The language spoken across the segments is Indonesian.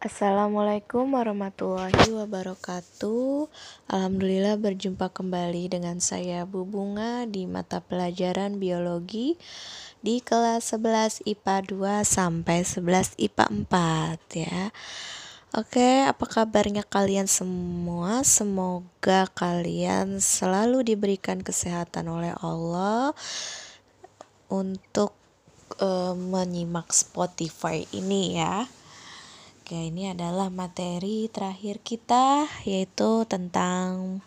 Assalamualaikum warahmatullahi wabarakatuh. Alhamdulillah berjumpa kembali dengan saya Bu Bunga di mata pelajaran biologi di kelas 11 IPA 2 sampai 11 IPA 4 ya. Oke, apa kabarnya kalian semua? Semoga kalian selalu diberikan kesehatan oleh Allah untuk uh, menyimak Spotify ini ya. Oke, ini adalah materi terakhir kita yaitu tentang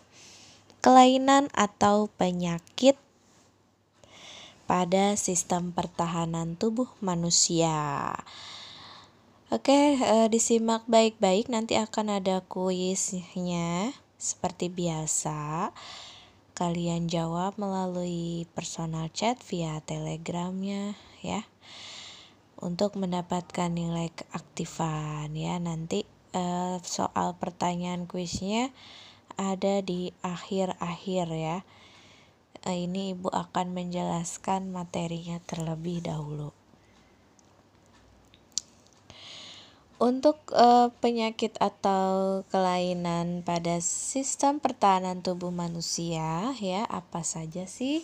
kelainan atau penyakit pada sistem pertahanan tubuh manusia. Oke, eh, disimak baik-baik nanti akan ada kuisnya seperti biasa. Kalian jawab melalui personal chat via telegramnya ya untuk mendapatkan nilai keaktifan ya. Nanti uh, soal pertanyaan kuisnya ada di akhir-akhir ya. Uh, ini ibu akan menjelaskan materinya terlebih dahulu. Untuk uh, penyakit atau kelainan pada sistem pertahanan tubuh manusia ya apa saja sih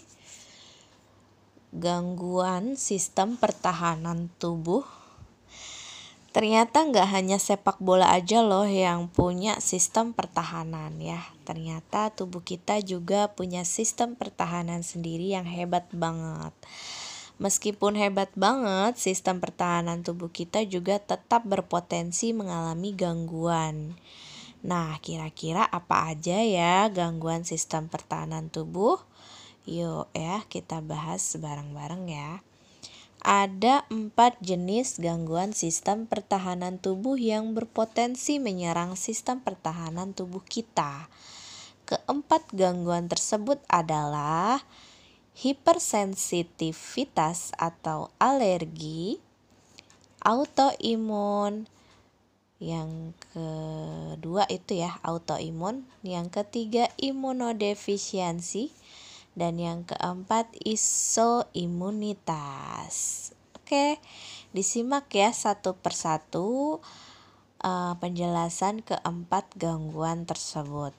gangguan sistem pertahanan tubuh. Ternyata nggak hanya sepak bola aja loh yang punya sistem pertahanan ya. Ternyata tubuh kita juga punya sistem pertahanan sendiri yang hebat banget. Meskipun hebat banget, sistem pertahanan tubuh kita juga tetap berpotensi mengalami gangguan. Nah, kira-kira apa aja ya gangguan sistem pertahanan tubuh? Yuk ya kita bahas bareng-bareng ya. Ada empat jenis gangguan sistem pertahanan tubuh yang berpotensi menyerang sistem pertahanan tubuh kita. Keempat gangguan tersebut adalah hipersensitivitas atau alergi, autoimun, yang kedua itu ya autoimun, yang ketiga imunodefisiensi, dan yang keempat isoimunitas. Oke, disimak ya satu persatu uh, penjelasan keempat gangguan tersebut.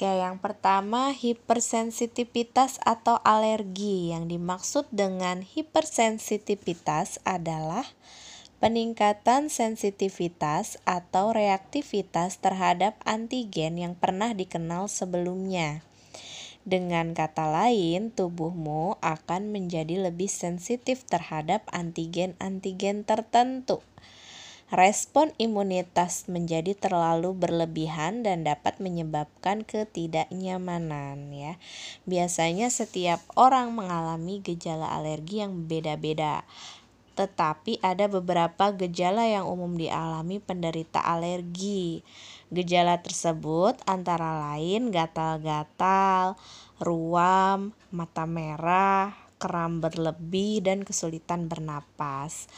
Oke, yang pertama hipersensitivitas atau alergi. Yang dimaksud dengan hipersensitivitas adalah peningkatan sensitivitas atau reaktivitas terhadap antigen yang pernah dikenal sebelumnya. Dengan kata lain, tubuhmu akan menjadi lebih sensitif terhadap antigen-antigen tertentu. Respon imunitas menjadi terlalu berlebihan dan dapat menyebabkan ketidaknyamanan ya. Biasanya setiap orang mengalami gejala alergi yang beda-beda. Tetapi ada beberapa gejala yang umum dialami penderita alergi. Gejala tersebut antara lain gatal-gatal, ruam, mata merah, kram berlebih, dan kesulitan bernapas.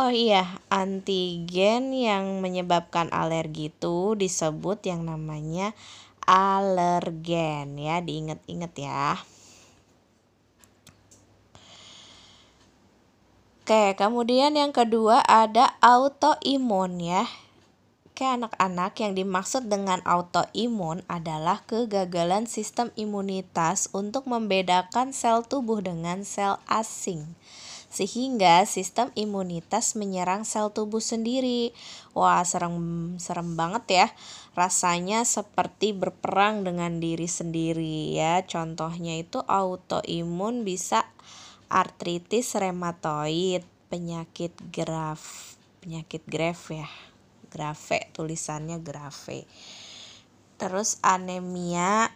Oh iya, antigen yang menyebabkan alergi itu disebut yang namanya alergen ya, diingat-ingat ya. Oke, kemudian yang kedua ada autoimun ya. Oke, anak-anak yang dimaksud dengan autoimun adalah kegagalan sistem imunitas untuk membedakan sel tubuh dengan sel asing. Sehingga sistem imunitas menyerang sel tubuh sendiri. Wah, serem serem banget ya. Rasanya seperti berperang dengan diri sendiri ya. Contohnya itu autoimun bisa artritis rheumatoid, penyakit graf, penyakit graf ya grave tulisannya grave terus anemia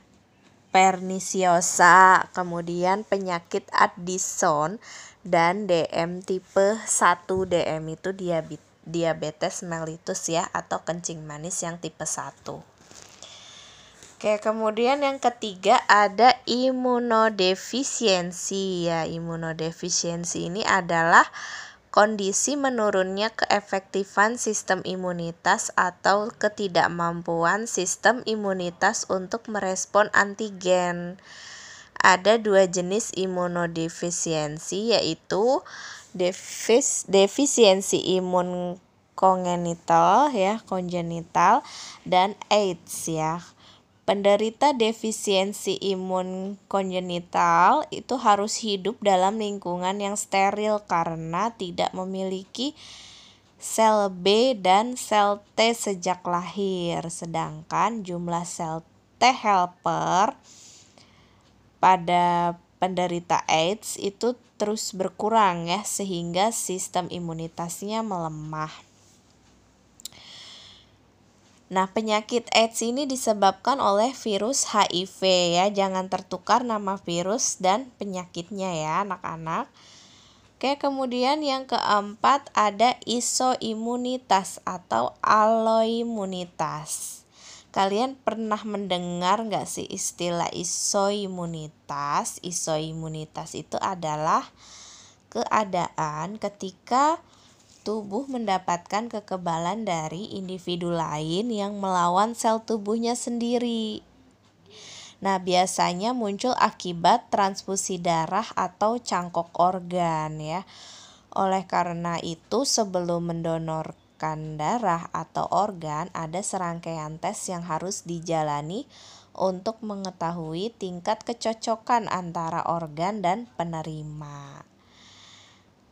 perniciosa kemudian penyakit Addison dan DM tipe 1 DM itu diabetes mellitus ya atau kencing manis yang tipe 1 Oke, kemudian yang ketiga ada imunodefisiensi ya. Imunodefisiensi ini adalah kondisi menurunnya keefektifan sistem imunitas atau ketidakmampuan sistem imunitas untuk merespon antigen. Ada dua jenis imunodefisiensi yaitu defis, defisiensi imun kongenital ya, kongenital dan AIDS ya. Penderita defisiensi imun kongenital itu harus hidup dalam lingkungan yang steril karena tidak memiliki sel B dan sel T sejak lahir. Sedangkan jumlah sel T helper pada penderita AIDS itu terus berkurang ya sehingga sistem imunitasnya melemah. Nah, penyakit AIDS ini disebabkan oleh virus HIV ya. Jangan tertukar nama virus dan penyakitnya ya, anak-anak. Oke, kemudian yang keempat ada isoimunitas atau aloimunitas. Kalian pernah mendengar nggak sih istilah isoimunitas? Isoimunitas itu adalah keadaan ketika tubuh mendapatkan kekebalan dari individu lain yang melawan sel tubuhnya sendiri. Nah, biasanya muncul akibat transfusi darah atau cangkok organ ya. Oleh karena itu, sebelum mendonor mendonorkan darah atau organ, ada serangkaian tes yang harus dijalani untuk mengetahui tingkat kecocokan antara organ dan penerima.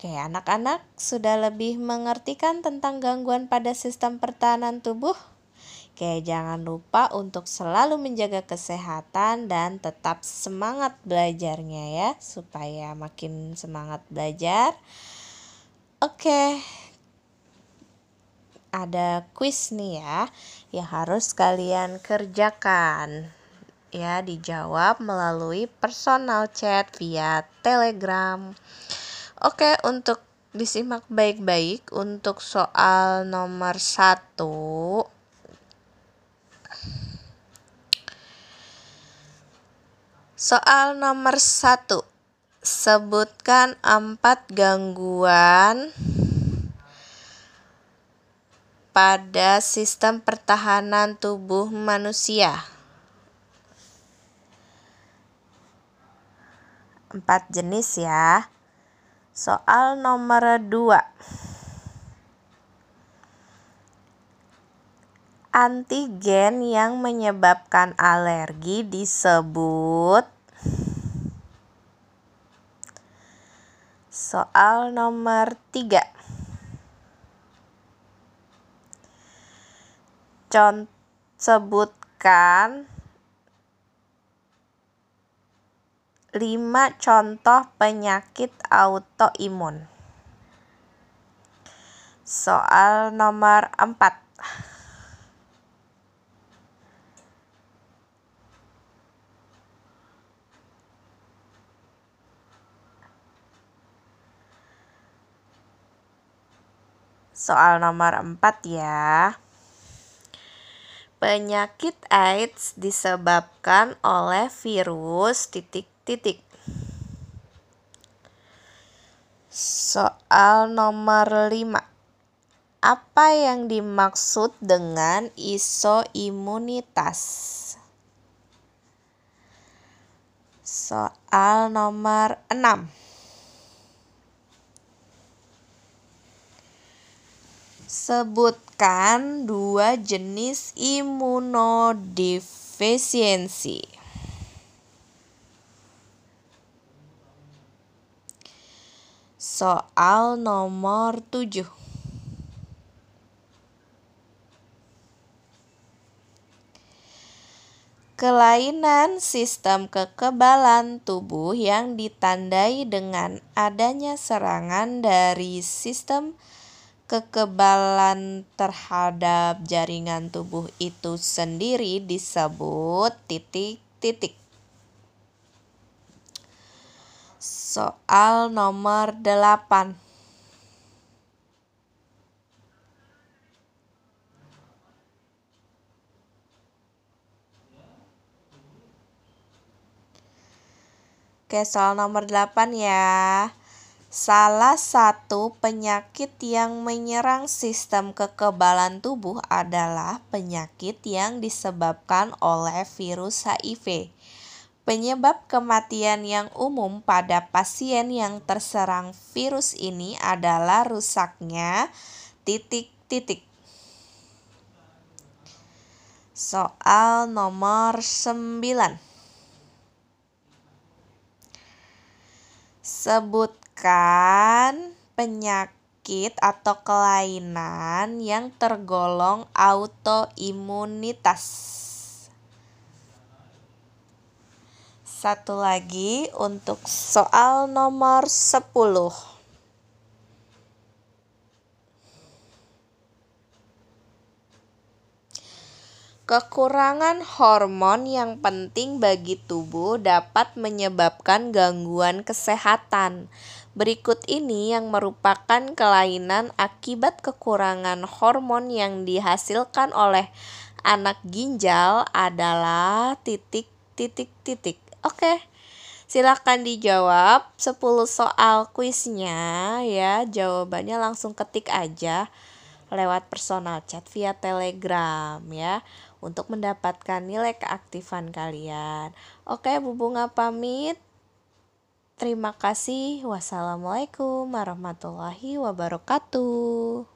Oke, anak-anak sudah lebih mengerti kan tentang gangguan pada sistem pertahanan tubuh? Oke, jangan lupa untuk selalu menjaga kesehatan dan tetap semangat belajarnya ya, supaya makin semangat belajar. Oke, ada quiz nih ya yang harus kalian kerjakan. Ya, dijawab melalui personal chat via Telegram. Oke, untuk disimak baik-baik untuk soal nomor satu. Soal nomor satu. Sebutkan empat gangguan pada sistem pertahanan tubuh manusia. Empat jenis ya. Soal nomor dua. Antigen yang menyebabkan alergi disebut Soal nomor tiga. Con sebutkan lima contoh penyakit autoimun. Soal nomor empat. Soal nomor empat ya. Penyakit AIDS disebabkan oleh virus titik-titik. Soal nomor 5. Apa yang dimaksud dengan isoimunitas? Soal nomor 6. Sebutkan dua jenis imunodefisiensi. Soal nomor 7. Kelainan sistem kekebalan tubuh yang ditandai dengan adanya serangan dari sistem kekebalan terhadap jaringan tubuh itu sendiri disebut titik-titik. Soal nomor 8. Oke, soal nomor 8 ya. Salah satu penyakit yang menyerang sistem kekebalan tubuh adalah penyakit yang disebabkan oleh virus HIV. Penyebab kematian yang umum pada pasien yang terserang virus ini adalah rusaknya titik-titik titik. Soal nomor 9. Sebutkan penyakit atau kelainan yang tergolong autoimunitas. Satu lagi untuk soal nomor 10. Kekurangan hormon yang penting bagi tubuh dapat menyebabkan gangguan kesehatan. Berikut ini yang merupakan kelainan akibat kekurangan hormon yang dihasilkan oleh anak ginjal adalah titik titik titik. Oke. Silahkan dijawab 10 soal kuisnya ya. Jawabannya langsung ketik aja lewat personal chat via Telegram ya untuk mendapatkan nilai keaktifan kalian. Oke, Bu Bunga pamit. Terima kasih. Wassalamualaikum warahmatullahi wabarakatuh.